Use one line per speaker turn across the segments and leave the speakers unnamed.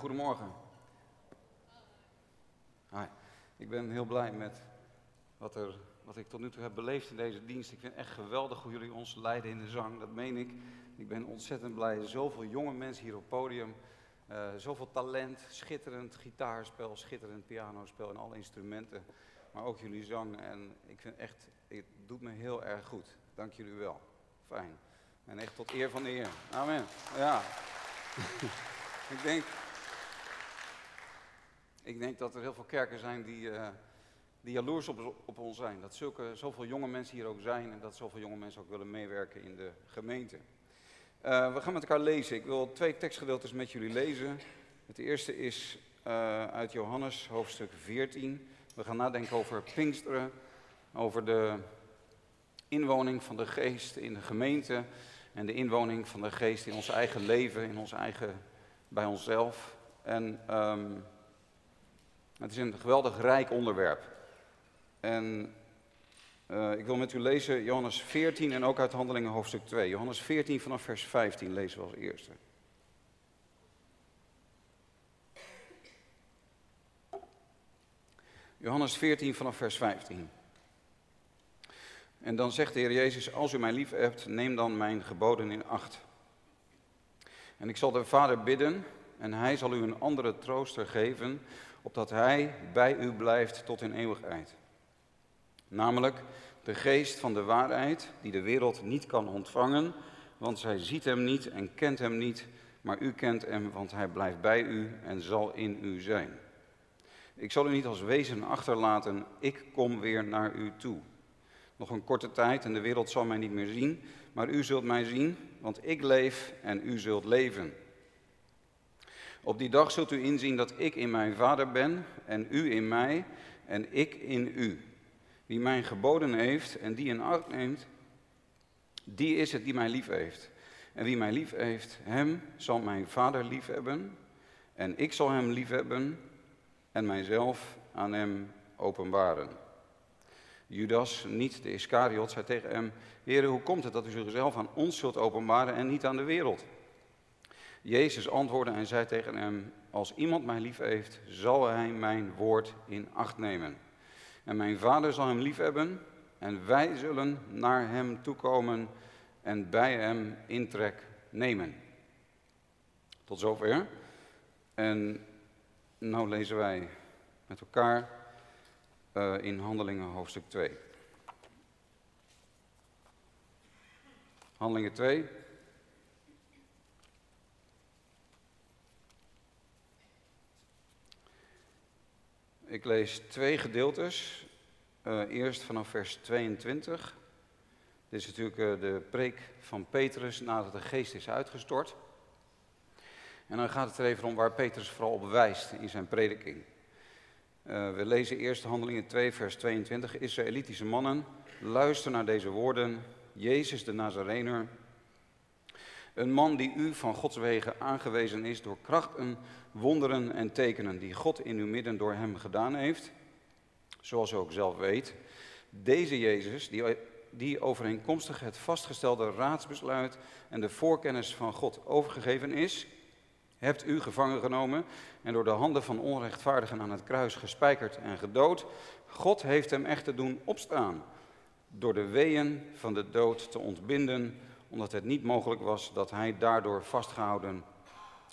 goedemorgen. Ik ben heel blij met wat, er, wat ik tot nu toe heb beleefd in deze dienst. Ik vind het echt geweldig hoe jullie ons leiden in de zang, dat meen ik. Ik ben ontzettend blij. Zoveel jonge mensen hier op het podium. Uh, zoveel talent, schitterend gitaarspel, schitterend pianospel en alle instrumenten. Maar ook jullie zang. En ik vind echt, het doet me heel erg goed. Dank jullie wel. Fijn. En echt tot eer van de Heer. Amen. Ja. ik, denk, ik denk dat er heel veel kerken zijn die, uh, die jaloers op, ons zijn. Dat zulke, zoveel jonge mensen hier ook zijn en dat zoveel jonge mensen ook willen meewerken in de gemeente. Uh, we gaan met elkaar lezen. Ik wil twee tekstgedeeltes met jullie lezen. Het eerste is uh, uit Johannes hoofdstuk 14. We gaan nadenken over Pinksteren, over de inwoning van de geest in de gemeente en de inwoning van de geest in ons eigen leven, in ons eigen, bij onszelf. En um, het is een geweldig rijk onderwerp. En uh, ik wil met u lezen Johannes 14 en ook uit Handelingen hoofdstuk 2. Johannes 14 vanaf vers 15 lezen we als eerste. Johannes 14 vanaf vers 15. En dan zegt de Heer Jezus, als u mij lief hebt, neem dan mijn geboden in acht. En ik zal de Vader bidden en hij zal u een andere trooster geven, opdat hij bij u blijft tot in eeuwigheid. Namelijk de geest van de waarheid, die de wereld niet kan ontvangen, want zij ziet hem niet en kent hem niet, maar u kent hem, want hij blijft bij u en zal in u zijn. Ik zal u niet als wezen achterlaten, ik kom weer naar u toe. Nog een korte tijd en de wereld zal mij niet meer zien, maar u zult mij zien, want ik leef en u zult leven. Op die dag zult u inzien dat ik in mijn Vader ben en u in mij en ik in u. Wie mijn geboden heeft en die in acht neemt, die is het die mij lief heeft. En wie mij lief heeft, hem zal mijn Vader lief hebben en ik zal hem lief hebben en mijzelf aan hem openbaren. Judas, niet de Iscariot, zei tegen hem: Heer, hoe komt het dat u zichzelf aan ons zult openbaren en niet aan de wereld? Jezus antwoordde en zei tegen hem: Als iemand mij lief heeft, zal hij mijn woord in acht nemen. En mijn vader zal hem lief hebben, en wij zullen naar hem toekomen en bij hem intrek nemen. Tot zover. En nou lezen wij met elkaar uh, in Handelingen hoofdstuk 2. Handelingen 2. Ik lees twee gedeeltes. Uh, eerst vanaf vers 22. Dit is natuurlijk uh, de preek van Petrus nadat de geest is uitgestort. En dan gaat het er even om waar Petrus vooral op wijst in zijn prediking. Uh, we lezen eerst Handelingen 2, vers 22. Israëlitische mannen, luister naar deze woorden. Jezus de Nazarener, een man die u van Gods wegen aangewezen is door krachten, wonderen en tekenen die God in uw midden door hem gedaan heeft, zoals u ook zelf weet. Deze Jezus, die, die overeenkomstig het vastgestelde raadsbesluit en de voorkennis van God overgegeven is, hebt u gevangen genomen en door de handen van onrechtvaardigen aan het kruis gespijkerd en gedood. God heeft hem echter doen opstaan door de weeën van de dood te ontbinden, omdat het niet mogelijk was dat hij daardoor vastgehouden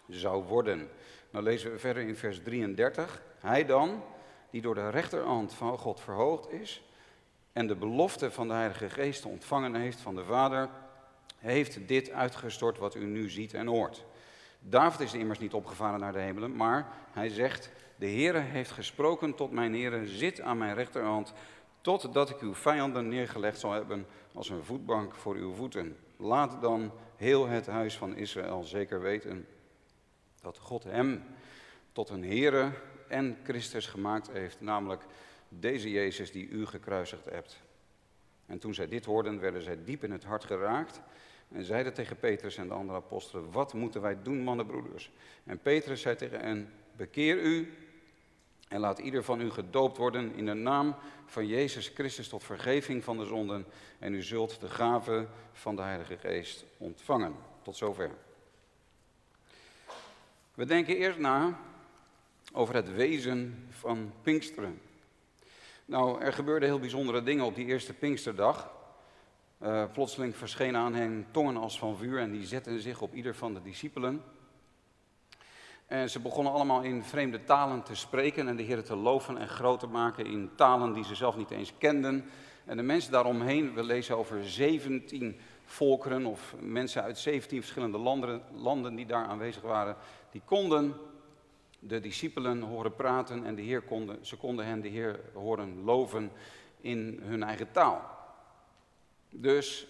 zou worden. Nou lezen we verder in vers 33. Hij dan, die door de rechterhand van God verhoogd is en de belofte van de Heilige Geest ontvangen heeft van de Vader, heeft dit uitgestort wat u nu ziet en hoort. David is immers niet opgevaren naar de hemelen, maar hij zegt, de Heere heeft gesproken tot mijn Heere, zit aan mijn rechterhand, totdat ik uw vijanden neergelegd zal hebben als een voetbank voor uw voeten. Laat dan heel het huis van Israël zeker weten dat God hem tot een Heere en Christus gemaakt heeft, namelijk deze Jezus die u gekruisigd hebt. En toen zij dit hoorden, werden zij diep in het hart geraakt en zeiden tegen Petrus en de andere apostelen, wat moeten wij doen, mannenbroeders? En Petrus zei tegen hen, bekeer u en laat ieder van u gedoopt worden in de naam van Jezus Christus tot vergeving van de zonden. En u zult de gave van de Heilige Geest ontvangen. Tot zover. We denken eerst na over het wezen van Pinksteren. Nou, er gebeurden heel bijzondere dingen op die eerste Pinksterdag. Uh, plotseling verschenen aan hen tongen als van vuur en die zetten zich op ieder van de discipelen. En ze begonnen allemaal in vreemde talen te spreken en de Heer te loven en groot te maken in talen die ze zelf niet eens kenden. En de mensen daaromheen, we lezen over 17 volkeren of mensen uit 17 verschillende landen, landen die daar aanwezig waren, die konden de discipelen horen praten en de Heer konden, ze konden hen de Heer horen loven in hun eigen taal. Dus,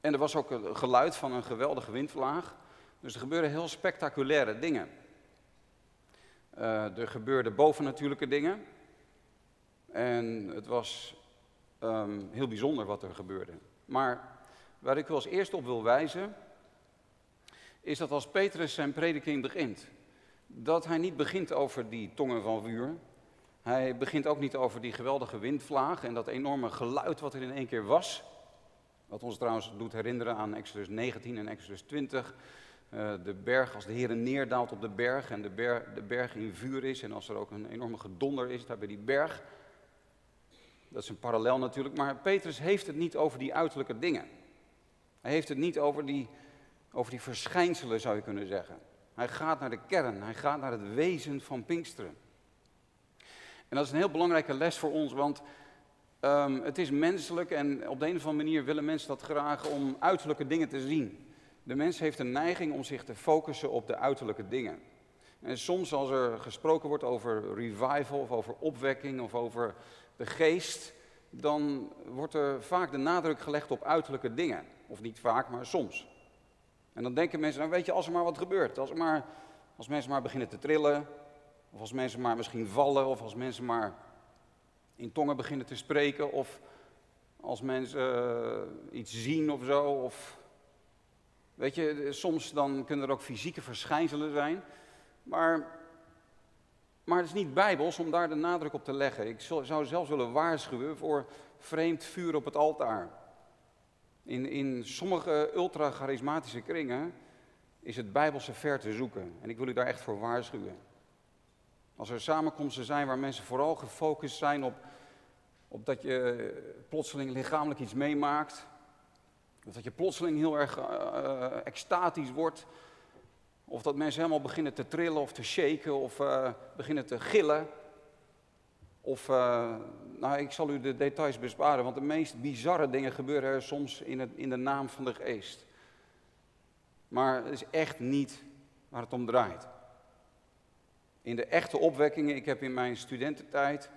en er was ook een geluid van een geweldige windvlaag. Dus er gebeuren heel spectaculaire dingen. Uh, er gebeurden bovennatuurlijke dingen. En het was um, heel bijzonder wat er gebeurde. Maar waar ik u als eerste op wil wijzen, is dat als Petrus zijn prediking begint, dat hij niet begint over die tongen van vuur. Hij begint ook niet over die geweldige windvlaag en dat enorme geluid wat er in één keer was. Wat ons trouwens doet herinneren aan Exodus 19 en Exodus 20. Uh, de berg, als de Heer neerdaalt op de berg en de berg, de berg in vuur is en als er ook een enorme gedonder is daar bij die berg. Dat is een parallel natuurlijk, maar Petrus heeft het niet over die uiterlijke dingen. Hij heeft het niet over die, over die verschijnselen, zou je kunnen zeggen. Hij gaat naar de kern, hij gaat naar het wezen van Pinksteren. En dat is een heel belangrijke les voor ons, want um, het is menselijk en op de een of andere manier willen mensen dat graag om uiterlijke dingen te zien. De mens heeft een neiging om zich te focussen op de uiterlijke dingen. En soms als er gesproken wordt over revival of over opwekking of over de geest, dan wordt er vaak de nadruk gelegd op uiterlijke dingen. Of niet vaak, maar soms. En dan denken mensen, nou weet je, als er maar wat gebeurt, als, er maar, als mensen maar beginnen te trillen, of als mensen maar misschien vallen, of als mensen maar in tongen beginnen te spreken, of als mensen uh, iets zien of zo, of weet je, soms dan kunnen er ook fysieke verschijnselen zijn, maar maar het is niet bijbels om daar de nadruk op te leggen. Ik zou zelfs willen waarschuwen voor vreemd vuur op het altaar. In, in sommige ultra-charismatische kringen is het bijbelse ver te zoeken. En ik wil u daar echt voor waarschuwen. Als er samenkomsten zijn waar mensen vooral gefocust zijn op, op dat je plotseling lichamelijk iets meemaakt. Of dat je plotseling heel erg uh, extatisch wordt. Of dat mensen helemaal beginnen te trillen of te shaken of uh, beginnen te gillen. Of, nou ik zal u de details besparen, want de meest bizarre dingen gebeuren er soms in, het, in de naam van de geest. Maar het is echt niet waar het om draait. In de echte opwekkingen, ik heb in mijn studententijd,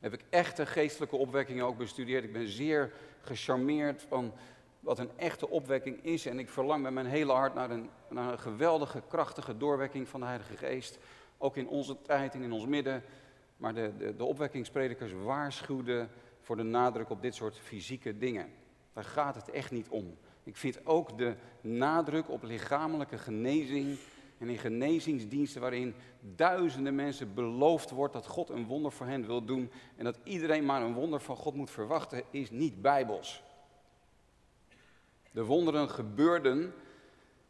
heb ik echte geestelijke opwekkingen ook bestudeerd. Ik ben zeer gecharmeerd van wat een echte opwekking is. En ik verlang met mijn hele hart naar een, naar een geweldige, krachtige doorwekking van de Heilige Geest. Ook in onze tijd en in ons midden. Maar de, de, de opwekkingspredikers waarschuwden voor de nadruk op dit soort fysieke dingen. Daar gaat het echt niet om. Ik vind ook de nadruk op lichamelijke genezing en in genezingsdiensten waarin duizenden mensen beloofd wordt dat God een wonder voor hen wil doen en dat iedereen maar een wonder van God moet verwachten, is niet bijbels. De wonderen gebeurden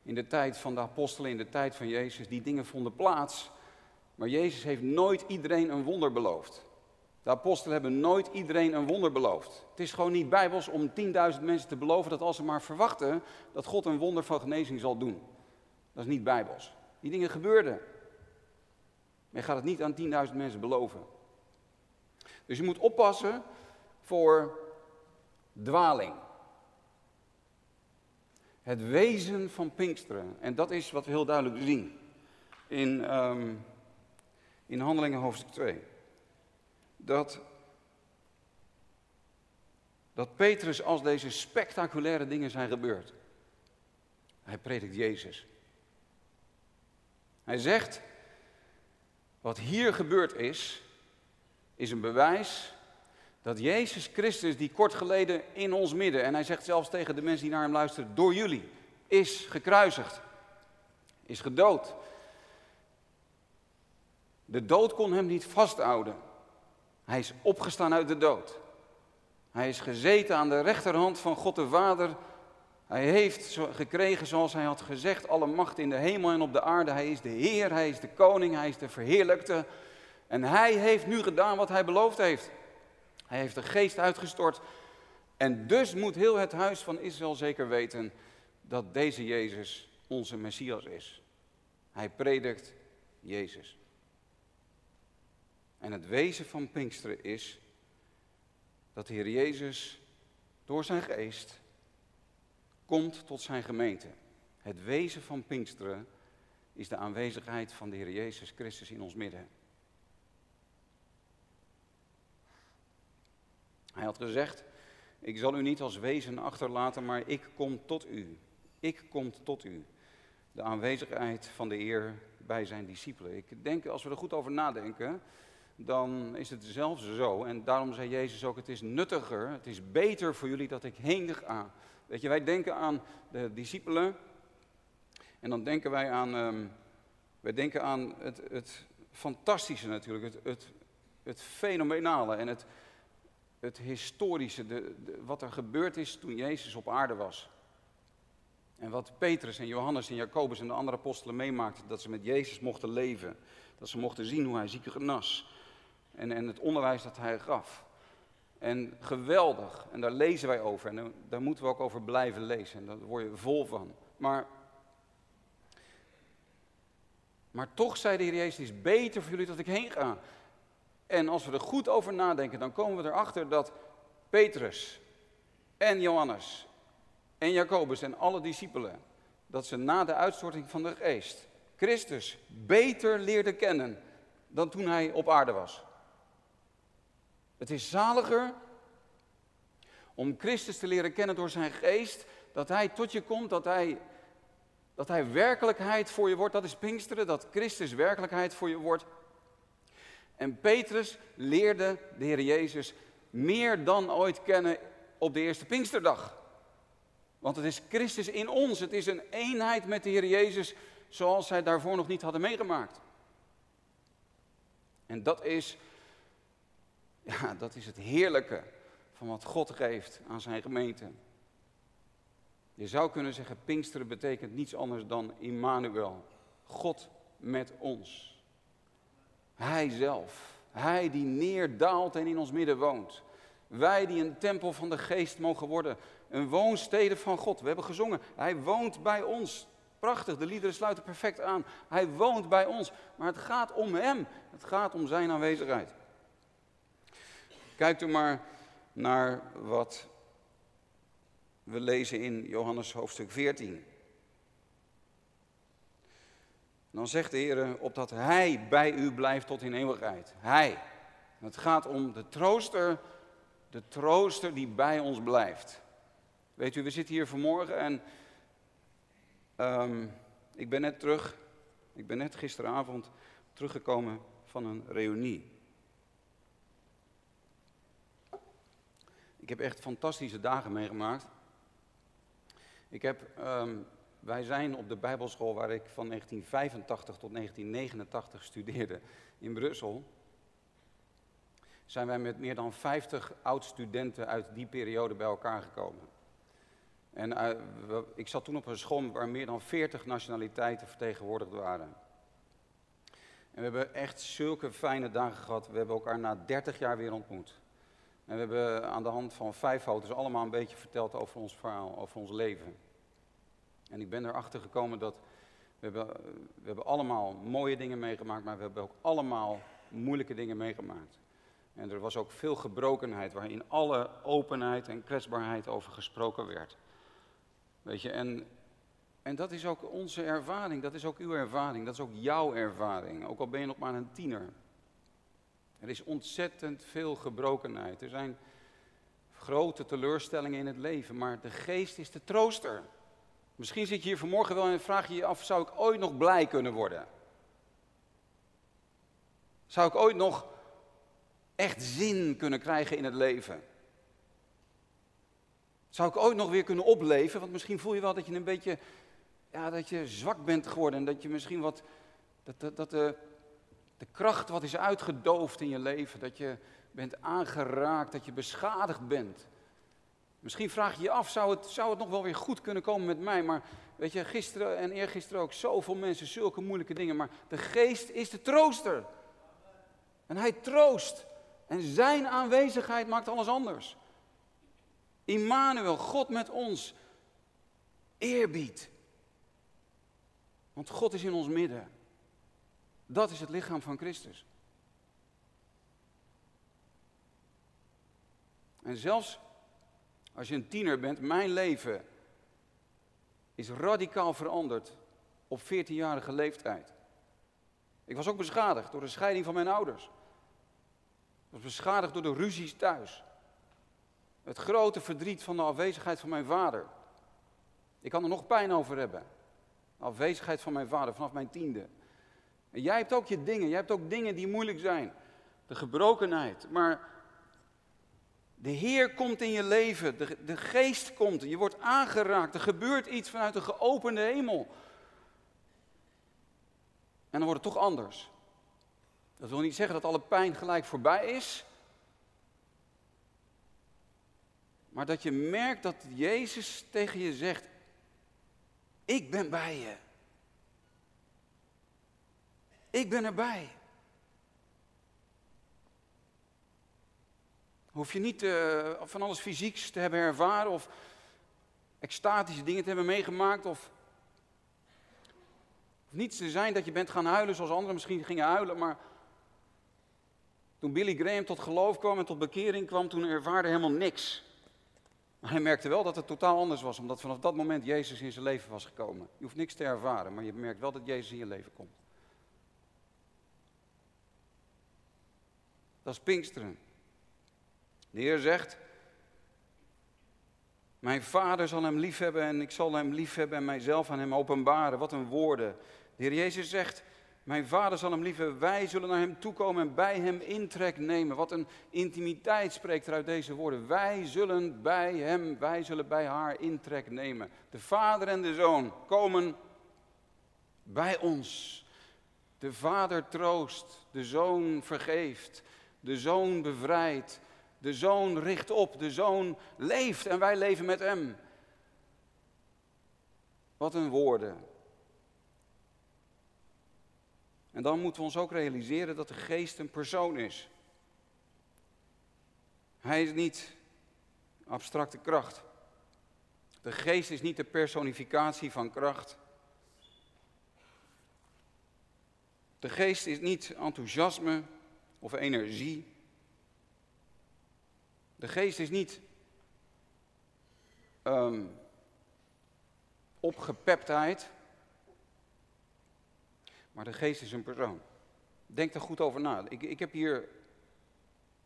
in de tijd van de apostelen, in de tijd van Jezus. Die dingen vonden plaats. Maar Jezus heeft nooit iedereen een wonder beloofd. De apostelen hebben nooit iedereen een wonder beloofd. Het is gewoon niet bijbels om 10.000 mensen te beloven dat als ze maar verwachten dat God een wonder van genezing zal doen. Dat is niet bijbels. Die dingen gebeurden. Je gaat het niet aan 10.000 mensen beloven. Dus je moet oppassen voor dwaling. Het wezen van Pinksteren. En dat is wat we heel duidelijk zien in, um, in Handelingen hoofdstuk 2. Dat, dat Petrus, als deze spectaculaire dingen zijn gebeurd, hij predikt Jezus. Hij zegt, wat hier gebeurd is, is een bewijs dat Jezus Christus, die kort geleden in ons midden, en hij zegt zelfs tegen de mensen die naar hem luisteren, door jullie, is gekruisigd, is gedood. De dood kon hem niet vasthouden. Hij is opgestaan uit de dood. Hij is gezeten aan de rechterhand van God de Vader. Hij heeft gekregen zoals hij had gezegd, alle macht in de hemel en op de aarde. Hij is de Heer, hij is de koning, hij is de verheerlijkte. En hij heeft nu gedaan wat hij beloofd heeft. Hij heeft de geest uitgestort. En dus moet heel het huis van Israël zeker weten dat deze Jezus onze Messias is. Hij predikt Jezus. En het wezen van Pinksteren is dat de Heer Jezus door zijn geest komt tot zijn gemeente. Het wezen van Pinksteren is de aanwezigheid van de Heer Jezus Christus in ons midden. Hij had gezegd, ik zal u niet als wezen achterlaten, maar ik kom tot u. Ik kom tot u. De aanwezigheid van de Heer bij zijn discipelen. Ik denk, als we er goed over nadenken, dan is het zelfs zo. En daarom zei Jezus ook, het is nuttiger, het is beter voor jullie dat ik heen ga. Weet je, wij denken aan de discipelen. En dan denken wij aan, um, wij denken aan het, het fantastische natuurlijk, het, het, het fenomenale en het, het historische, de, wat er gebeurd is toen Jezus op aarde was. En wat Petrus en Johannes en Jacobus en de andere apostelen meemaakten, dat ze met Jezus mochten leven. Dat ze mochten zien hoe hij zieken genas. En, en het onderwijs dat hij gaf. En geweldig, en daar lezen wij over. En daar moeten we ook over blijven lezen. En daar word je vol van. Maar, maar toch zei de Heer Jezus, beter voor jullie dat ik heen ga. En als we er goed over nadenken, dan komen we erachter dat Petrus en Johannes en Jacobus en alle discipelen, dat ze na de uitstorting van de geest Christus beter leerden kennen dan toen hij op aarde was. Het is zaliger om Christus te leren kennen door zijn geest, dat hij tot je komt, dat hij, dat hij werkelijkheid voor je wordt. Dat is Pinksteren, dat Christus werkelijkheid voor je wordt. En Petrus leerde de Heer Jezus meer dan ooit kennen op de eerste Pinksterdag. Want het is Christus in ons, het is een eenheid met de Heer Jezus zoals zij daarvoor nog niet hadden meegemaakt. En dat is, ja, dat is het heerlijke van wat God geeft aan zijn gemeente. Je zou kunnen zeggen, Pinksteren betekent niets anders dan Immanuel. God met ons. Hij zelf. Hij die neerdaalt en in ons midden woont. Wij die een tempel van de geest mogen worden. Een woonstede van God. We hebben gezongen. Hij woont bij ons. Prachtig, de liederen sluiten perfect aan. Hij woont bij ons. Maar het gaat om Hem. Het gaat om Zijn aanwezigheid. Kijkt u maar naar wat we lezen in Johannes hoofdstuk 14. Dan zegt de Heer, opdat Hij bij u blijft tot in eeuwigheid. Hij. Het gaat om de trooster, de trooster die bij ons blijft. Weet u, we zitten hier vanmorgen en um, ik ben net terug, ik ben net gisteravond teruggekomen van een reunie. Ik heb echt fantastische dagen meegemaakt. Ik heb um, wij zijn op de Bijbelschool waar ik van 1985 tot 1989 studeerde in Brussel. Zijn wij met meer dan 50 oud-studenten uit die periode bij elkaar gekomen. En we, ik zat toen op een school waar meer dan 40 nationaliteiten vertegenwoordigd waren. En we hebben echt zulke fijne dagen gehad. We hebben elkaar na 30 jaar weer ontmoet. En we hebben aan de hand van vijf foto's allemaal een beetje verteld over ons verhaal, over ons leven. En ik ben erachter gekomen dat we hebben, we hebben allemaal mooie dingen meegemaakt, maar we hebben ook allemaal moeilijke dingen meegemaakt. En er was ook veel gebrokenheid waarin alle openheid en kwetsbaarheid over gesproken werd. Weet je, en, en dat is ook onze ervaring, dat is ook uw ervaring, dat is ook jouw ervaring, ook al ben je nog maar een tiener. Er is ontzettend veel gebrokenheid. Er zijn grote teleurstellingen in het leven, maar de geest is de trooster. Misschien zit je hier vanmorgen wel en vraag je je af, zou ik ooit nog blij kunnen worden? Zou ik ooit nog echt zin kunnen krijgen in het leven? Zou ik ooit nog weer kunnen opleven? Want misschien voel je wel dat je een beetje, ja, dat je zwak bent geworden en dat je misschien wat, dat, dat, dat de, de kracht wat is uitgedoofd in je leven, dat je bent aangeraakt, dat je beschadigd bent. Misschien vraag je je af, zou het, zou het nog wel weer goed kunnen komen met mij? Maar weet je, gisteren en eergisteren ook zoveel mensen, zulke moeilijke dingen. Maar de geest is de trooster. En hij troost. En zijn aanwezigheid maakt alles anders. Immanuel, God met ons, eerbied. Want God is in ons midden. Dat is het lichaam van Christus. En zelfs als je een tiener bent, mijn leven is radicaal veranderd op 14-jarige leeftijd. Ik was ook beschadigd door de scheiding van mijn ouders. Ik was beschadigd door de ruzies thuis. Het grote verdriet van de afwezigheid van mijn vader. Ik kan er nog pijn over hebben. De afwezigheid van mijn vader vanaf mijn tiende. Jij hebt ook je dingen. Jij hebt ook dingen die moeilijk zijn. De gebrokenheid. Maar de Heer komt in je leven. De, de geest komt. Je wordt aangeraakt. Er gebeurt iets vanuit de geopende hemel. En dan wordt het toch anders. Dat wil niet zeggen dat alle pijn gelijk voorbij is. Maar dat je merkt dat Jezus tegen je zegt: Ik ben bij je. Ik ben erbij. Hoef je niet uh, van alles fysieks te hebben ervaren of extatische dingen te hebben meegemaakt of, of niets te zijn dat je bent gaan huilen zoals anderen misschien gingen huilen, maar toen Billy Graham tot geloof kwam en tot bekering kwam, toen ervaarde hij helemaal niks. Maar hij merkte wel dat het totaal anders was, omdat vanaf dat moment Jezus in zijn leven was gekomen. Je hoeft niks te ervaren, maar je merkt wel dat Jezus in je leven komt. Dat is Pinksteren. De Heer zegt, mijn vader zal hem liefhebben en ik zal hem liefhebben en mijzelf aan hem openbaren. Wat een woorden. De Heer Jezus zegt, mijn vader zal hem liefhebben, wij zullen naar hem toekomen en bij hem intrek nemen. Wat een intimiteit spreekt er uit deze woorden. Wij zullen bij hem, wij zullen bij haar intrek nemen. De vader en de zoon komen bij ons. De vader troost, de zoon vergeeft, de zoon bevrijdt, de zoon richt op, de zoon leeft en wij leven met hem. Wat een woorden. En dan moeten we ons ook realiseren dat de geest een persoon is. Hij is niet abstracte kracht. De geest is niet de personificatie van kracht. De geest is niet enthousiasme of energie. De geest is niet um, opgepeptheid. Maar de geest is een persoon. Denk er goed over na. Ik, ik heb hier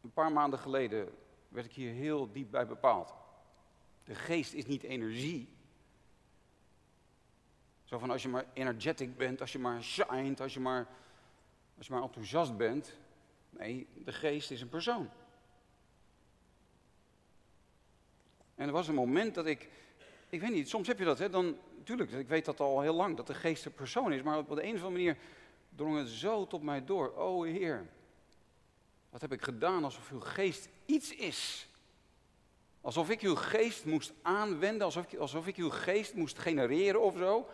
een paar maanden geleden werd ik hier heel diep bij bepaald. De geest is niet energie. Zo van als je maar energetic bent, als je maar shined, als je maar, als je maar enthousiast bent. Nee, de geest is een persoon. En er was een moment dat ik, ik weet niet, soms heb je dat, hè, dan, natuurlijk, ik weet dat al heel lang, dat de geest een persoon is, maar op de een of andere manier drong het zo tot mij door. O Heer, wat heb ik gedaan alsof uw geest iets is? Alsof ik uw geest moest aanwenden, alsof ik, alsof ik uw geest moest genereren of zo.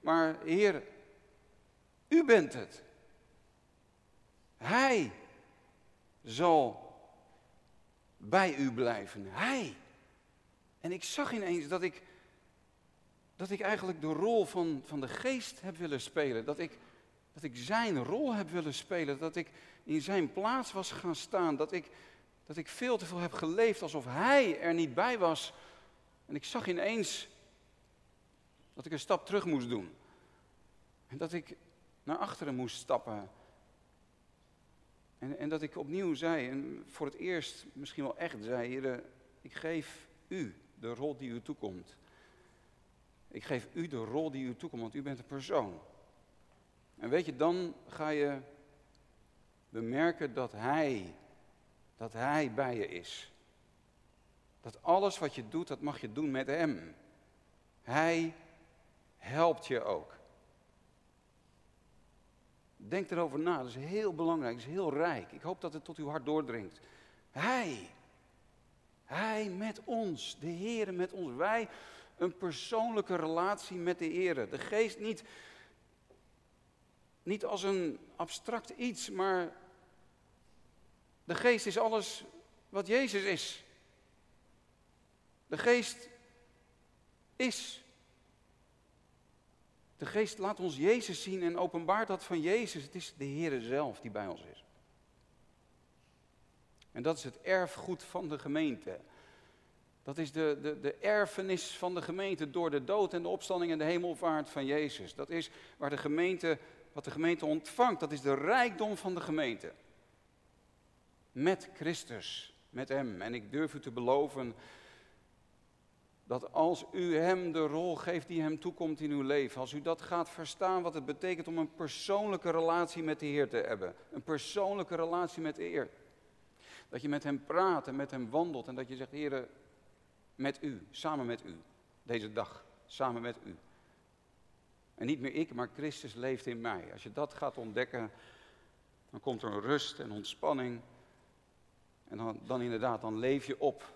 Maar Heer, u bent het. Hij zal bij u blijven. Hij. En ik zag ineens dat ik, dat ik eigenlijk de rol van, van de geest heb willen spelen. Dat ik, dat ik zijn rol heb willen spelen. Dat ik in zijn plaats was gaan staan. Dat ik, dat ik veel te veel heb geleefd alsof hij er niet bij was. En ik zag ineens dat ik een stap terug moest doen. En dat ik naar achteren moest stappen. En, en dat ik opnieuw zei, en voor het eerst misschien wel echt zei, ik geef u de rol die u toekomt. Ik geef u de rol die u toekomt, want u bent een persoon. En weet je, dan ga je bemerken dat Hij, dat Hij bij je is. Dat alles wat je doet, dat mag je doen met Hem. Hij helpt je ook. Denk erover na, dat is heel belangrijk, dat is heel rijk. Ik hoop dat het tot uw hart doordringt. Hij Hij met ons, de Heer met ons. Wij een persoonlijke relatie met de Heer. De geest niet, niet als een abstract iets, maar de geest is alles wat Jezus is. De geest is. De geest laat ons Jezus zien en openbaart dat van Jezus. Het is de Heer zelf die bij ons is. En dat is het erfgoed van de gemeente. Dat is de, de, de erfenis van de gemeente door de dood en de opstanding en de hemelvaart van Jezus. Dat is waar de gemeente, wat de gemeente ontvangt. Dat is de rijkdom van de gemeente. Met Christus, met Hem. En ik durf u te beloven dat als u Hem de rol geeft die Hem toekomt in uw leven, als u dat gaat verstaan wat het betekent om een persoonlijke relatie met de Heer te hebben. Een persoonlijke relatie met de Heer. Dat je met Hem praat en met Hem wandelt en dat je zegt, Heer, met u, samen met u, deze dag, samen met u. En niet meer ik, maar Christus leeft in mij. Als je dat gaat ontdekken, dan komt er rust en ontspanning. En dan, dan inderdaad, dan leef je op.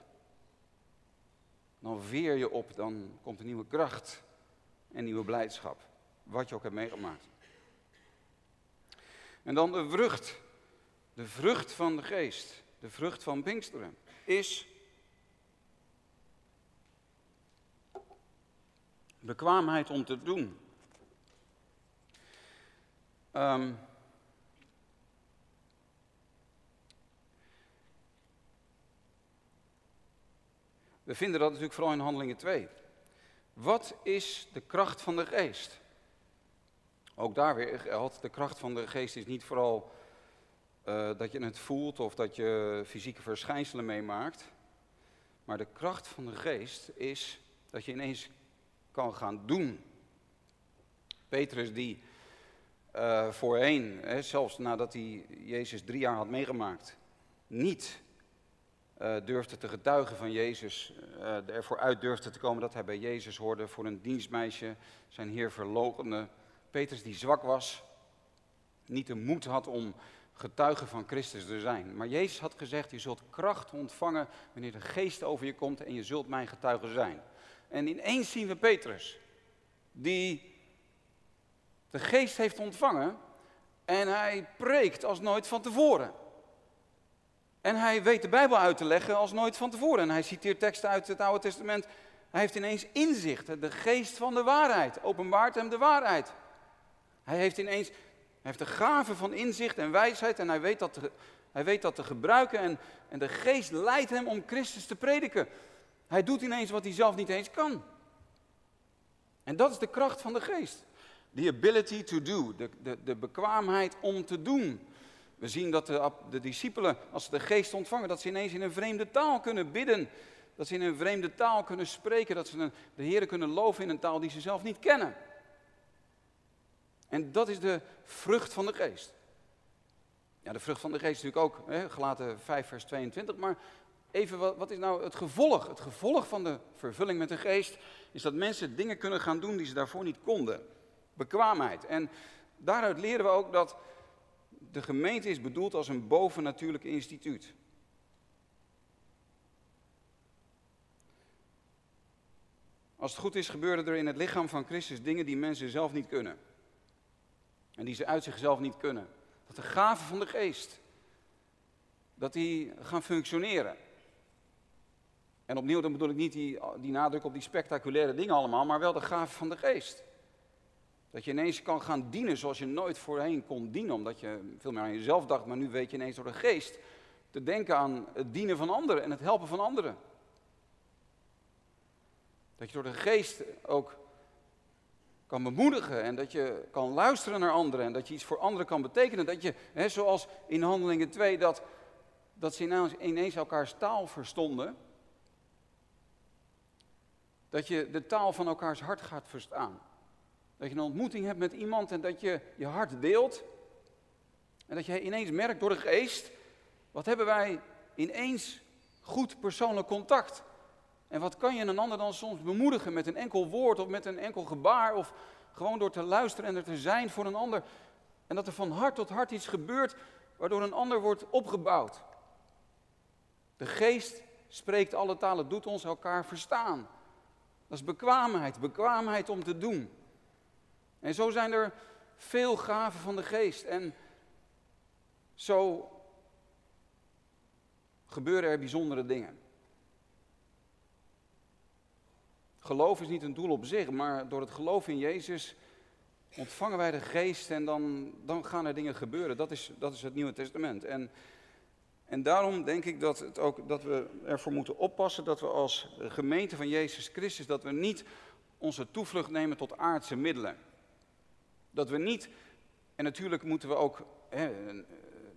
Dan veer je op, dan komt een nieuwe kracht en nieuwe blijdschap. Wat je ook hebt meegemaakt. En dan de vrucht. De vrucht van de geest. De vrucht van Pinksteren is bekwaamheid om te doen. Um, we vinden dat natuurlijk vooral in Handelingen 2. Wat is de kracht van de geest? Ook daar weer geldt, de kracht van de geest is niet vooral uh, dat je het voelt of dat je fysieke verschijnselen meemaakt. Maar de kracht van de geest is dat je ineens kan gaan doen. Petrus die uh, voorheen, hè, zelfs nadat hij Jezus drie jaar had meegemaakt, niet uh, durfde te getuigen van Jezus, uh, ervoor uit durfde te komen dat hij bij Jezus hoorde voor een dienstmeisje, zijn Heer verlogende. Petrus die zwak was, niet de moed had om getuige van Christus te zijn. Maar Jezus had gezegd, je zult kracht ontvangen wanneer de geest over je komt en je zult mijn getuige zijn. En ineens zien we Petrus, die de geest heeft ontvangen en hij preekt als nooit van tevoren. En hij weet de Bijbel uit te leggen als nooit van tevoren. En hij citeert teksten uit het Oude Testament. Hij heeft ineens inzicht, de geest van de waarheid, openbaart hem de waarheid. Hij heeft ineens, hij heeft de gave van inzicht en wijsheid en hij weet dat te, hij weet dat te gebruiken. En, en de geest leidt hem om Christus te prediken. Hij doet ineens wat hij zelf niet eens kan. En dat is de kracht van de geest. The ability to do, de, de, de bekwaamheid om te doen. We zien dat de, de discipelen, als ze de geest ontvangen, dat ze ineens in een vreemde taal kunnen bidden. Dat ze in een vreemde taal kunnen spreken. Dat ze de Heer kunnen loven in een taal die ze zelf niet kennen. En dat is de vrucht van de geest. Ja, de vrucht van de geest is natuurlijk ook, hè, gelaten 5 vers 22, maar even, wat, wat is nou het gevolg? Het gevolg van de vervulling met de geest is dat mensen dingen kunnen gaan doen die ze daarvoor niet konden. Bekwaamheid. En daaruit leren we ook dat de gemeente is bedoeld als een bovennatuurlijk instituut. Als het goed is, gebeuren er in het lichaam van Christus dingen die mensen zelf niet kunnen. En die ze uit zichzelf niet kunnen. Dat de gaven van de geest, dat die gaan functioneren. En opnieuw, dan bedoel ik niet die, die nadruk op die spectaculaire dingen allemaal, maar wel de gaven van de geest. Dat je ineens kan gaan dienen zoals je nooit voorheen kon dienen, omdat je veel meer aan jezelf dacht, maar nu weet je ineens door de geest te denken aan het dienen van anderen en het helpen van anderen. Dat je door de geest ook kan bemoedigen en dat je kan luisteren naar anderen en dat je iets voor anderen kan betekenen. Dat je, hè, zoals in Handelingen 2, dat, dat ze ineens elkaars taal verstonden. Dat je de taal van elkaars hart gaat verstaan. Dat je een ontmoeting hebt met iemand en dat je je hart deelt. En dat je ineens merkt door de geest, wat hebben wij ineens goed persoonlijk contact. En wat kan je een ander dan soms bemoedigen met een enkel woord of met een enkel gebaar of gewoon door te luisteren en er te zijn voor een ander. En dat er van hart tot hart iets gebeurt waardoor een ander wordt opgebouwd. De geest spreekt alle talen, doet ons elkaar verstaan. Dat is bekwaamheid, bekwaamheid om te doen. En zo zijn er veel gaven van de geest. En zo gebeuren er bijzondere dingen. Geloof is niet een doel op zich, maar door het geloof in Jezus ontvangen wij de geest en dan, dan gaan er dingen gebeuren. Dat is, dat is het Nieuwe Testament. En, en daarom denk ik dat, het ook, dat we ervoor moeten oppassen dat we als gemeente van Jezus Christus, dat we niet onze toevlucht nemen tot aardse middelen. Dat we niet, en natuurlijk moeten we ook, hè,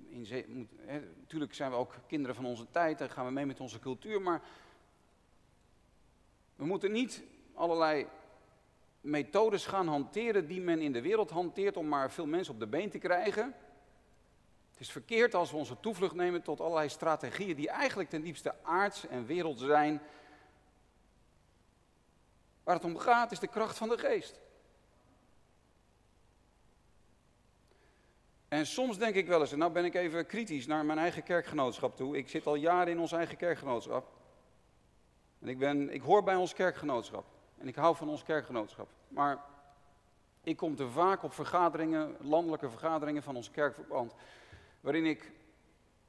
in zee, hè, natuurlijk zijn we ook kinderen van onze tijd en gaan we mee met onze cultuur, maar we moeten niet allerlei methodes gaan hanteren die men in de wereld hanteert om maar veel mensen op de been te krijgen. Het is verkeerd als we onze toevlucht nemen tot allerlei strategieën die eigenlijk ten diepste aards en wereld zijn. Waar het om gaat is de kracht van de geest. En soms denk ik wel eens, en nou ben ik even kritisch naar mijn eigen kerkgenootschap toe. Ik zit al jaren in ons eigen kerkgenootschap. En ik, ben, ik hoor bij ons kerkgenootschap. En ik hou van ons kerkgenootschap. Maar ik kom te vaak op vergaderingen, landelijke vergaderingen van ons kerkverband, waarin, ik,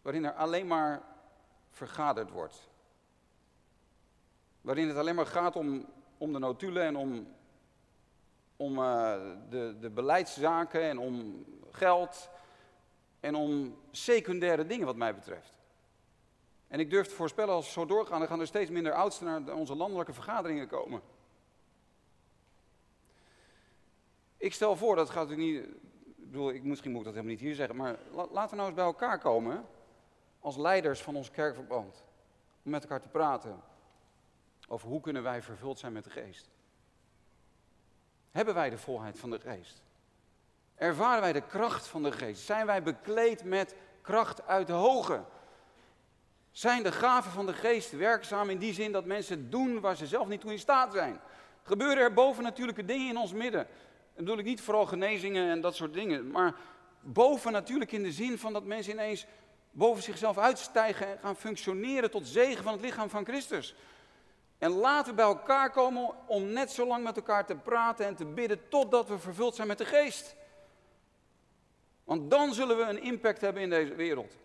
waarin er alleen maar vergaderd wordt. Waarin het alleen maar gaat om, om de notulen en om, om uh, de, de beleidszaken en om geld en om secundaire dingen wat mij betreft. En ik durf te voorspellen, als we zo doorgaan, dan gaan er steeds minder oudsten naar onze landelijke vergaderingen komen. Ik stel voor, dat gaat natuurlijk niet, ik bedoel, ik, misschien moet ik dat helemaal niet hier zeggen, maar laten we nou eens bij elkaar komen als leiders van ons kerkverband. Om met elkaar te praten over hoe kunnen wij vervuld zijn met de geest. Hebben wij de volheid van de geest? Ervaren wij de kracht van de geest? Zijn wij bekleed met kracht uit de hoge? Zijn de gaven van de geest werkzaam in die zin dat mensen doen waar ze zelf niet toe in staat zijn? Gebeuren er bovennatuurlijke dingen in ons midden? Dan bedoel ik niet vooral genezingen en dat soort dingen, maar boven natuurlijk in de zin van dat mensen ineens boven zichzelf uitstijgen en gaan functioneren tot zegen van het lichaam van Christus. En laten we bij elkaar komen om net zo lang met elkaar te praten en te bidden totdat we vervuld zijn met de geest. Want dan zullen we een impact hebben in deze wereld.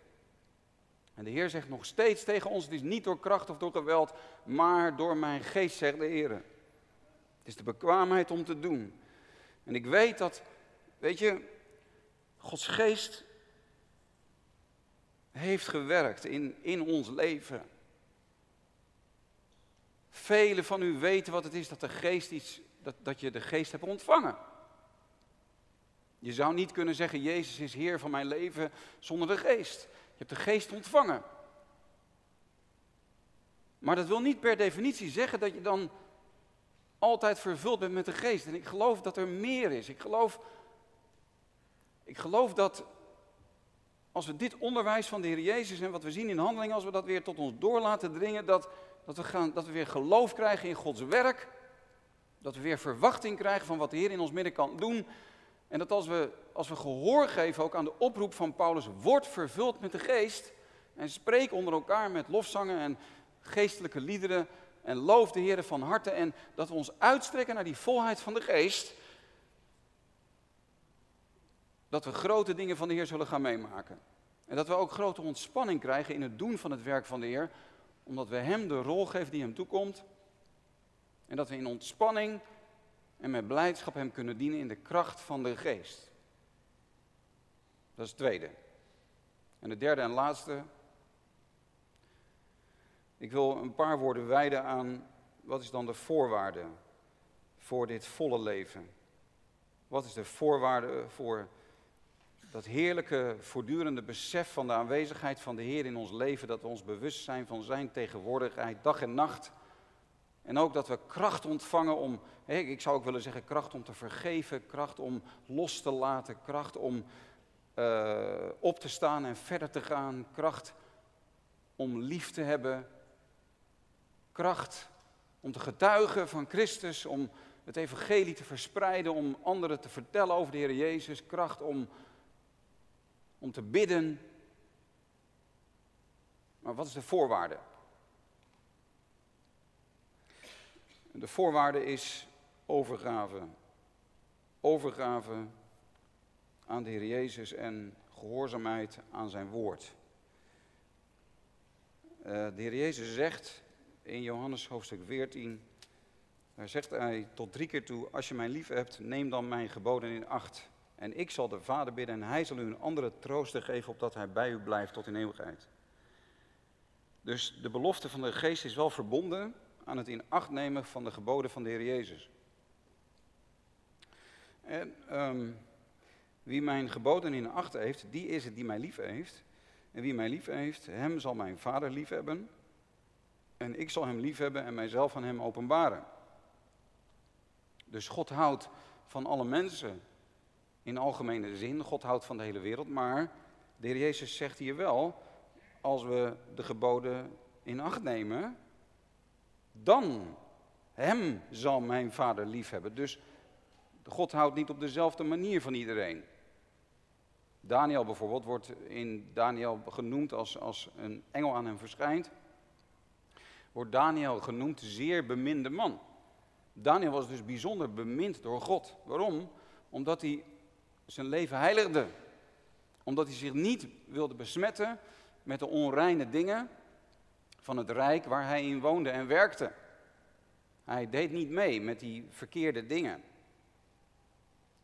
En de Heer zegt nog steeds tegen ons: Het is niet door kracht of door geweld, maar door mijn geest, zegt de Heer. Het is de bekwaamheid om te doen. En ik weet dat, weet je, Gods geest heeft gewerkt in, in ons leven. Velen van u weten wat het is dat, de geest iets, dat, dat je de geest hebt ontvangen. Je zou niet kunnen zeggen, Jezus is Heer van mijn leven zonder de geest. Je hebt de geest ontvangen. Maar dat wil niet per definitie zeggen dat je dan altijd vervuld bent met de geest. En ik geloof dat er meer is. Ik geloof, ik geloof dat als we dit onderwijs van de Heer Jezus en wat we zien in handeling, als we dat weer tot ons door laten dringen, dat, dat, we gaan, dat we weer geloof krijgen in Gods werk. Dat we weer verwachting krijgen van wat de Heer in ons midden kan doen. En dat als we, als we gehoor geven ook aan de oproep van Paulus, word vervuld met de geest. En spreek onder elkaar met lofzangen en geestelijke liederen. En loof de Heer van harte. En dat we ons uitstrekken naar die volheid van de geest. Dat we grote dingen van de Heer zullen gaan meemaken. En dat we ook grote ontspanning krijgen in het doen van het werk van de Heer. Omdat we Hem de rol geven die Hem toekomt. En dat we in ontspanning en met blijdschap Hem kunnen dienen in de kracht van de geest. Dat is het tweede. En het derde en laatste. Ik wil een paar woorden wijden aan wat is dan de voorwaarde voor dit volle leven. Wat is de voorwaarde voor dat heerlijke, voortdurende besef van de aanwezigheid van de Heer in ons leven, dat we ons bewust zijn van Zijn tegenwoordigheid dag en nacht. En ook dat we kracht ontvangen om, ik zou ook willen zeggen, kracht om te vergeven, kracht om los te laten, kracht om uh, op te staan en verder te gaan, kracht om lief te hebben, kracht om te getuigen van Christus, om het evangelie te verspreiden, om anderen te vertellen over de Heer Jezus, kracht om, om te bidden. Maar wat is de voorwaarde? De voorwaarde is overgave. Overgave aan de Heer Jezus en gehoorzaamheid aan zijn woord. Uh, de Heer Jezus zegt in Johannes hoofdstuk 14, daar zegt hij tot drie keer toe, als je mij lief hebt, neem dan mijn geboden in acht. En ik zal de Vader bidden en hij zal u een andere trooster geven, opdat hij bij u blijft tot in eeuwigheid. Dus de belofte van de geest is wel verbonden aan het in acht nemen van de geboden van de Heer Jezus. En um, wie mijn geboden in acht heeft, die is het die mij lief heeft. En wie mij lief heeft, hem zal mijn vader lief hebben. En ik zal hem lief hebben en mijzelf aan hem openbaren. Dus God houdt van alle mensen in algemene zin. God houdt van de hele wereld. Maar de Heer Jezus zegt hier wel, als we de geboden in acht nemen, dan hem zal mijn vader lief hebben. Dus God houdt niet op dezelfde manier van iedereen. Daniel bijvoorbeeld wordt in Daniel genoemd als, als een engel aan hem verschijnt. Wordt Daniel genoemd zeer beminde man. Daniel was dus bijzonder bemind door God. Waarom? Omdat hij zijn leven heiligde. Omdat hij zich niet wilde besmetten met de onreine dingen van het rijk waar hij in woonde en werkte. Hij deed niet mee met die verkeerde dingen.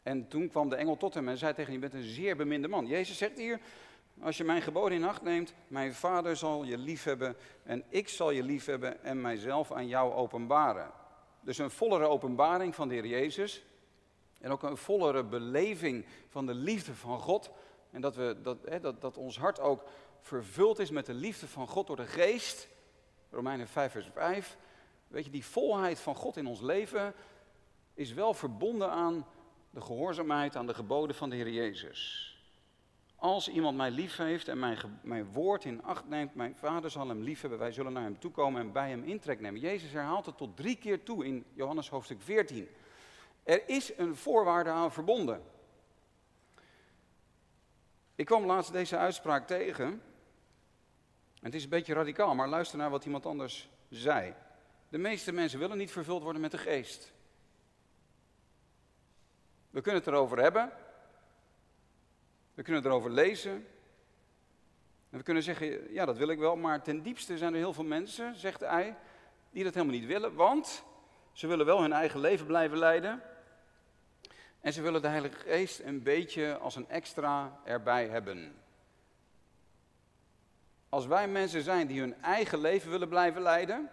En toen kwam de engel tot hem en zei tegen hem, je bent een zeer beminde man. Jezus zegt hier, als je mijn geboden in acht neemt, mijn vader zal je liefhebben en ik zal je liefhebben en mijzelf aan jou openbaren. Dus een vollere openbaring van de Heer Jezus en ook een vollere beleving van de liefde van God. En dat, we, dat, hè, dat, dat ons hart ook vervuld is met de liefde van God door de geest. Romeinen 5 vers 5. Weet je, die volheid van God in ons leven is wel verbonden aan de gehoorzaamheid aan de geboden van de Heer Jezus. Als iemand mij lief heeft en mijn, mijn woord in acht neemt, mijn vader zal hem lief hebben, wij zullen naar hem toekomen en bij hem intrek nemen. Jezus herhaalt het tot drie keer toe in Johannes hoofdstuk 14. Er is een voorwaarde aan verbonden. Ik kwam laatst deze uitspraak tegen. Het is een beetje radicaal, maar luister naar wat iemand anders zei. De meeste mensen willen niet vervuld worden met de geest. We kunnen het erover hebben. We kunnen erover lezen. En we kunnen zeggen, ja dat wil ik wel, maar ten diepste zijn er heel veel mensen, zegt hij, die dat helemaal niet willen. Want ze willen wel hun eigen leven blijven leiden. En ze willen de Heilige Geest een beetje als een extra erbij hebben. Als wij mensen zijn die hun eigen leven willen blijven leiden.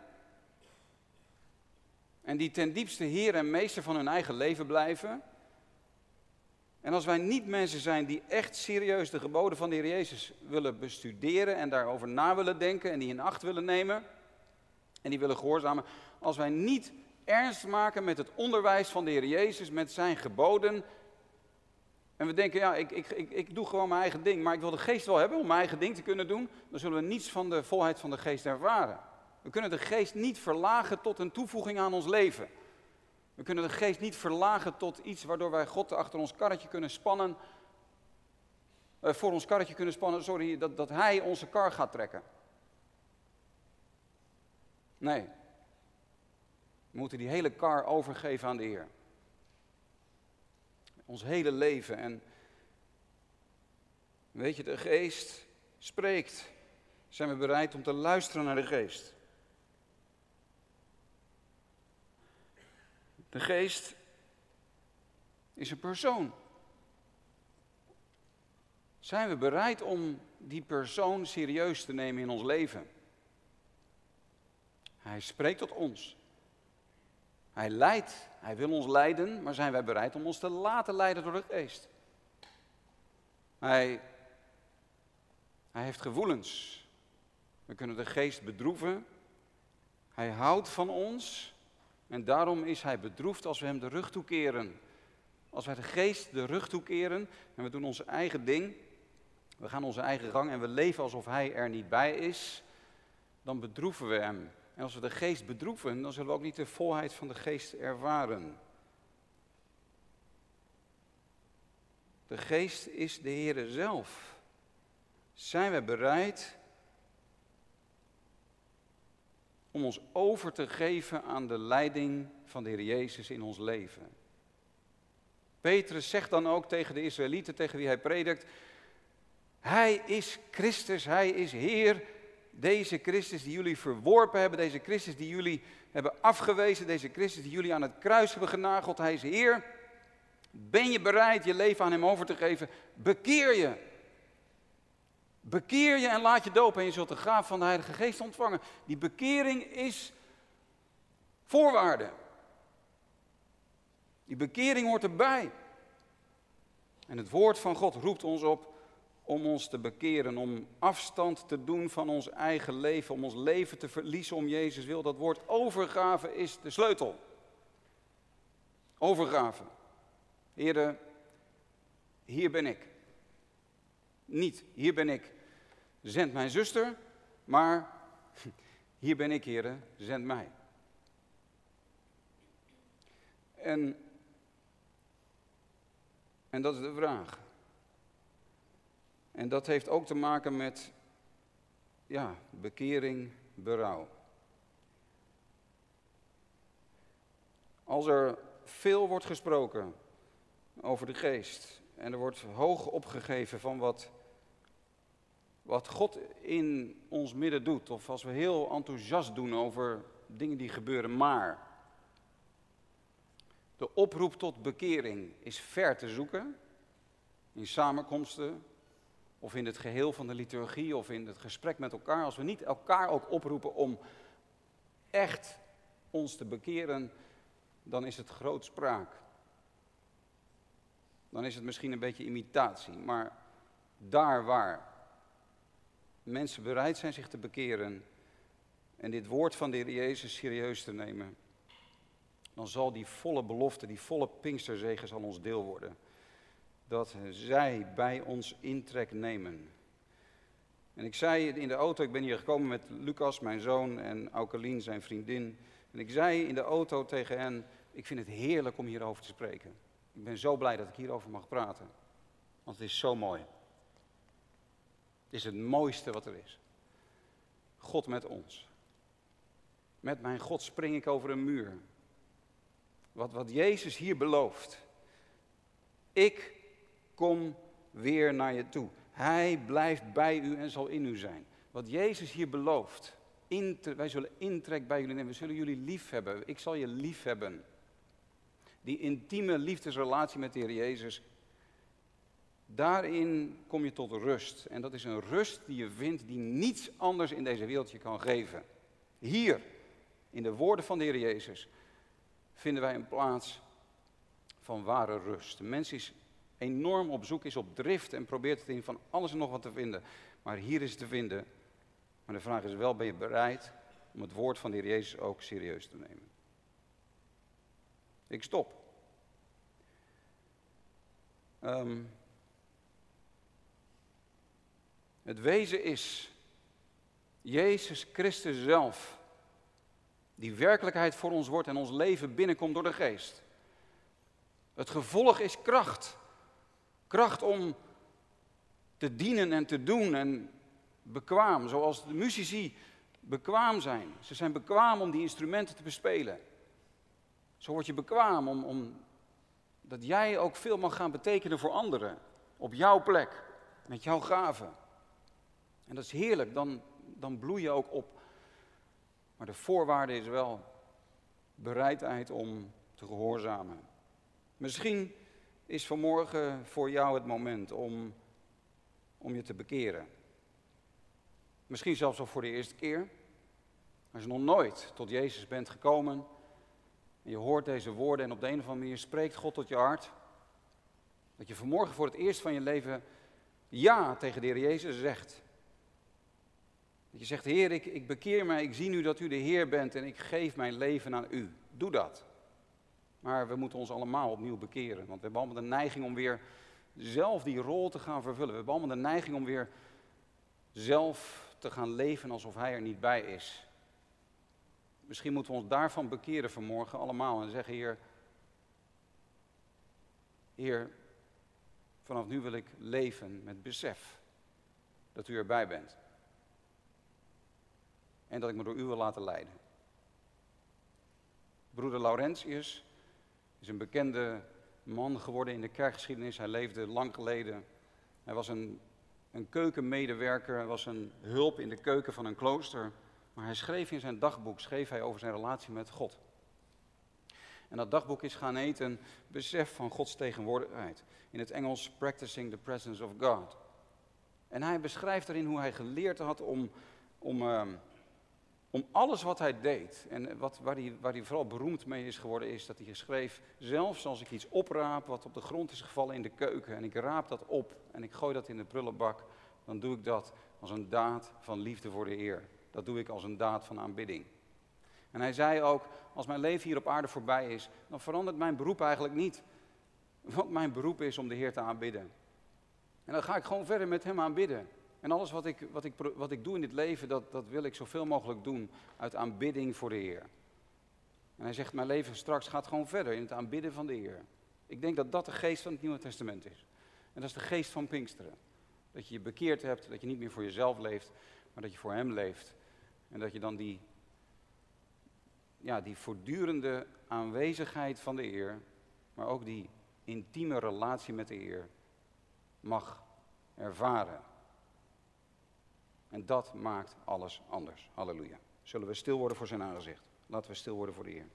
En die ten diepste heer en meester van hun eigen leven blijven. En als wij niet mensen zijn die echt serieus de geboden van de Heer Jezus willen bestuderen en daarover na willen denken en die in acht willen nemen en die willen gehoorzamen, als wij niet ernst maken met het onderwijs van de Heer Jezus, met zijn geboden, en we denken, ja, ik, ik, ik, ik doe gewoon mijn eigen ding, maar ik wil de geest wel hebben om mijn eigen ding te kunnen doen, dan zullen we niets van de volheid van de geest ervaren. We kunnen de geest niet verlagen tot een toevoeging aan ons leven. We kunnen de geest niet verlagen tot iets waardoor wij God achter ons karretje kunnen spannen. Uh, voor ons karretje kunnen spannen, sorry, dat, dat Hij onze kar gaat trekken. Nee. We moeten die hele kar overgeven aan de Heer. Ons hele leven. En weet je, de geest spreekt. Zijn we bereid om te luisteren naar de geest? De geest is een persoon. Zijn we bereid om die persoon serieus te nemen in ons leven? Hij spreekt tot ons. Hij leidt, hij wil ons leiden, maar zijn wij bereid om ons te laten leiden door de geest? Hij, hij heeft gevoelens. We kunnen de geest bedroeven. Hij houdt van ons. En daarom is hij bedroefd als we hem de rug toekeren. Als wij de geest de rug toekeren en we doen onze eigen ding, we gaan onze eigen gang en we leven alsof hij er niet bij is, dan bedroeven we hem. En als we de geest bedroeven, dan zullen we ook niet de volheid van de geest ervaren. De geest is de Heere zelf. Zijn we bereid om ons over te geven aan de leiding van de Heer Jezus in ons leven. Petrus zegt dan ook tegen de Israëlieten, tegen wie hij predikt, hij is Christus, hij is Heer. Deze Christus die jullie verworpen hebben, deze Christus die jullie hebben afgewezen, deze Christus die jullie aan het kruis hebben genageld, hij is Heer. Ben je bereid je leven aan Hem over te geven? Bekeer je. Bekeer je en laat je dopen en je zult de gaaf van de Heilige Geest ontvangen. Die bekering is voorwaarde. Die bekering hoort erbij. En het woord van God roept ons op om ons te bekeren, om afstand te doen van ons eigen leven, om ons leven te verliezen om Jezus wil. Dat woord overgave is de sleutel. Overgave. Heren, hier ben ik. Niet, hier ben ik. Zend mijn zuster, maar hier ben ik, heren, zend mij. En, en dat is de vraag. En dat heeft ook te maken met ja, bekering, berouw. Als er veel wordt gesproken over de geest en er wordt hoog opgegeven van wat, wat God in ons midden doet, of als we heel enthousiast doen over dingen die gebeuren, maar de oproep tot bekering is ver te zoeken in samenkomsten, of in het geheel van de liturgie of in het gesprek met elkaar, als we niet elkaar ook oproepen om echt ons te bekeren, dan is het grootspraak. Dan is het misschien een beetje imitatie, maar daar waar mensen bereid zijn zich te bekeren en dit woord van de Heer Jezus serieus te nemen, dan zal die volle belofte, die volle Pinksterzegen zal ons deel worden dat zij bij ons intrek nemen. En ik zei in de auto, ik ben hier gekomen met Lucas, mijn zoon, en Aukelien, zijn vriendin. En ik zei in de auto tegen hen, ik vind het heerlijk om hierover te spreken. Ik ben zo blij dat ik hierover mag praten. Want het is zo mooi. Het is het mooiste wat er is. God met ons. Met mijn God spring ik over een muur. Wat, wat Jezus hier belooft. Ik kom weer naar je toe. Hij blijft bij u en zal in u zijn. Wat Jezus hier belooft. wij zullen intrek bij jullie nemen. We zullen jullie lief hebben. Ik zal je lief hebben. Die intieme liefdesrelatie met de Heer Jezus. Daarin kom je tot rust. En dat is een rust die je vindt die niets anders in deze wereld je kan geven. Hier, in de woorden van de Heer Jezus, vinden wij een plaats van ware rust. De mens is enorm op zoek is op drift en probeert het in van alles en nog wat te vinden. Maar hier is het te vinden. Maar de vraag is wel, ben je bereid om het woord van de Heer Jezus ook serieus te nemen? Ik stop. Ehm, het wezen is Jezus Christus zelf, die werkelijkheid voor ons wordt en ons leven binnenkomt door de geest. Het gevolg is kracht. Kracht om te dienen en te doen en bekwaam, zoals de muzici bekwaam zijn. Ze zijn bekwaam om die instrumenten te bespelen. Zo word je bekwaam om, om dat jij ook veel mag gaan betekenen voor anderen. Op jouw plek, met jouw gaven. En dat is heerlijk, dan, dan bloei je ook op. Maar de voorwaarde is wel bereidheid om te gehoorzamen. Misschien is vanmorgen voor jou het moment om, om je te bekeren. Misschien zelfs al voor de eerste keer. Als je nog nooit tot Jezus bent gekomen en je hoort deze woorden en op de een of andere manier spreekt God tot je hart. Dat je vanmorgen voor het eerst van je leven ja tegen de Heer Jezus zegt. Dat je zegt, Heer, ik, ik bekeer mij, ik zie nu dat u de Heer bent en ik geef mijn leven aan u. Doe dat. Maar we moeten ons allemaal opnieuw bekeren. Want we hebben allemaal de neiging om weer zelf die rol te gaan vervullen. We hebben allemaal de neiging om weer zelf te gaan leven alsof Hij er niet bij is. Misschien moeten we ons daarvan bekeren vanmorgen allemaal en zeggen, Heer, Heer, vanaf nu wil ik leven met besef dat U erbij bent. En dat ik me door U wil laten leiden. Broeder Laurentius is een bekende man geworden in de kerkgeschiedenis. Hij leefde lang geleden. Hij was een, een keukenmedewerker, hij was een hulp in de keuken van een klooster. Maar hij schreef in zijn dagboek schreef hij over zijn relatie met God. En dat dagboek is gaan eten besef van Gods tegenwoordigheid. In het Engels Practicing the Presence of God. En hij beschrijft erin hoe hij geleerd had om, om, ehm, om alles wat hij deed. En wat, waar, hij, waar hij vooral beroemd mee is geworden, is dat hij schreef: Zelfs als ik iets opraap wat op de grond is gevallen in de keuken. en ik raap dat op en ik gooi dat in de prullenbak. dan doe ik dat als een daad van liefde voor de Heer. Dat doe ik als een daad van aanbidding. En hij zei ook: Als mijn leven hier op aarde voorbij is, dan verandert mijn beroep eigenlijk niet. Want mijn beroep is om de Heer te aanbidden. En dan ga ik gewoon verder met Hem aanbidden. En alles wat ik, wat ik, wat ik doe in dit leven, dat, dat wil ik zoveel mogelijk doen uit aanbidding voor de Heer. En hij zegt, mijn leven straks gaat gewoon verder in het aanbidden van de Heer. Ik denk dat dat de geest van het Nieuwe Testament is. En dat is de geest van Pinksteren. Dat je je bekeerd hebt, dat je niet meer voor jezelf leeft, maar dat je voor Hem leeft. En dat je dan die, ja, die voortdurende aanwezigheid van de Heer, maar ook die intieme relatie met de Heer, mag ervaren. En dat maakt alles anders. Halleluja. Zullen we stil worden voor zijn aangezicht? Laten we stil worden voor de Heer.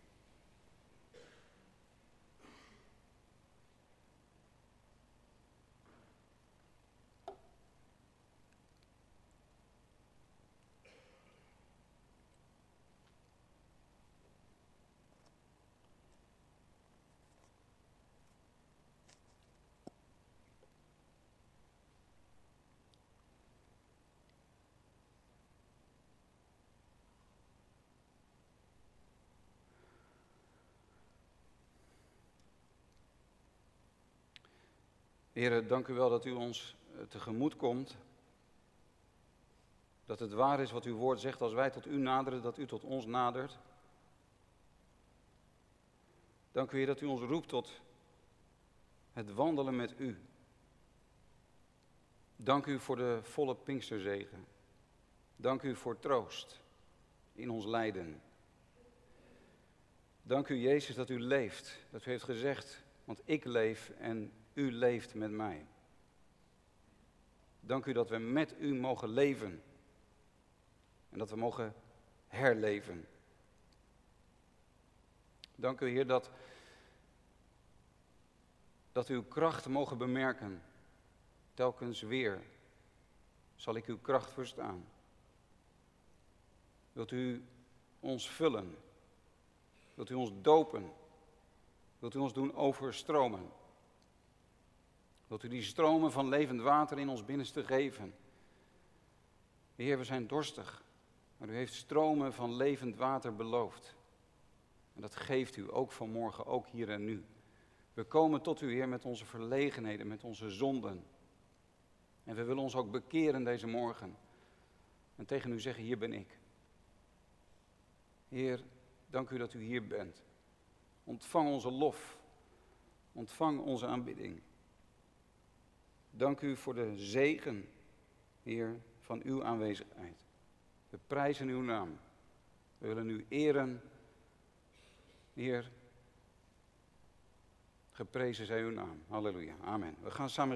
Heren, dank u wel dat u ons eh, tegemoet komt. Dat het waar is wat uw woord zegt als wij tot u naderen, dat u tot ons nadert. Dank u, Heer, dat u ons roept tot het wandelen met u. Dank u voor de volle Pinksterzegen. Dank u voor troost in ons lijden. Dank u, Jezus, dat u leeft. Dat u heeft gezegd, want ik leef en u leeft met mij. Dank u dat we met u mogen leven. En dat we mogen herleven. Dank u, Heer, dat, dat we uw kracht mogen bemerken. Telkens weer zal ik uw kracht verstaan. Wilt u ons vullen? Wilt u ons dopen? Wilt u ons doen overstromen? Wilt u die stromen van levend water in ons binnenste geven? Heer, we zijn dorstig, maar u heeft stromen van levend water beloofd. En dat geeft u ook vanmorgen, ook hier en nu. We komen tot u, Heer, met onze verlegenheden, met onze zonden. En we willen ons ook bekeren deze morgen. En tegen u zeggen, hier ben ik. Heer, dank u dat u hier bent. Ontvang onze lof. Ontvang onze aanbidding. Dank u voor de zegen, Heer, van uw aanwezigheid. We prijzen uw naam. We willen u eren, Heer. Geprezen zij uw naam. Halleluja. Amen. We gaan samen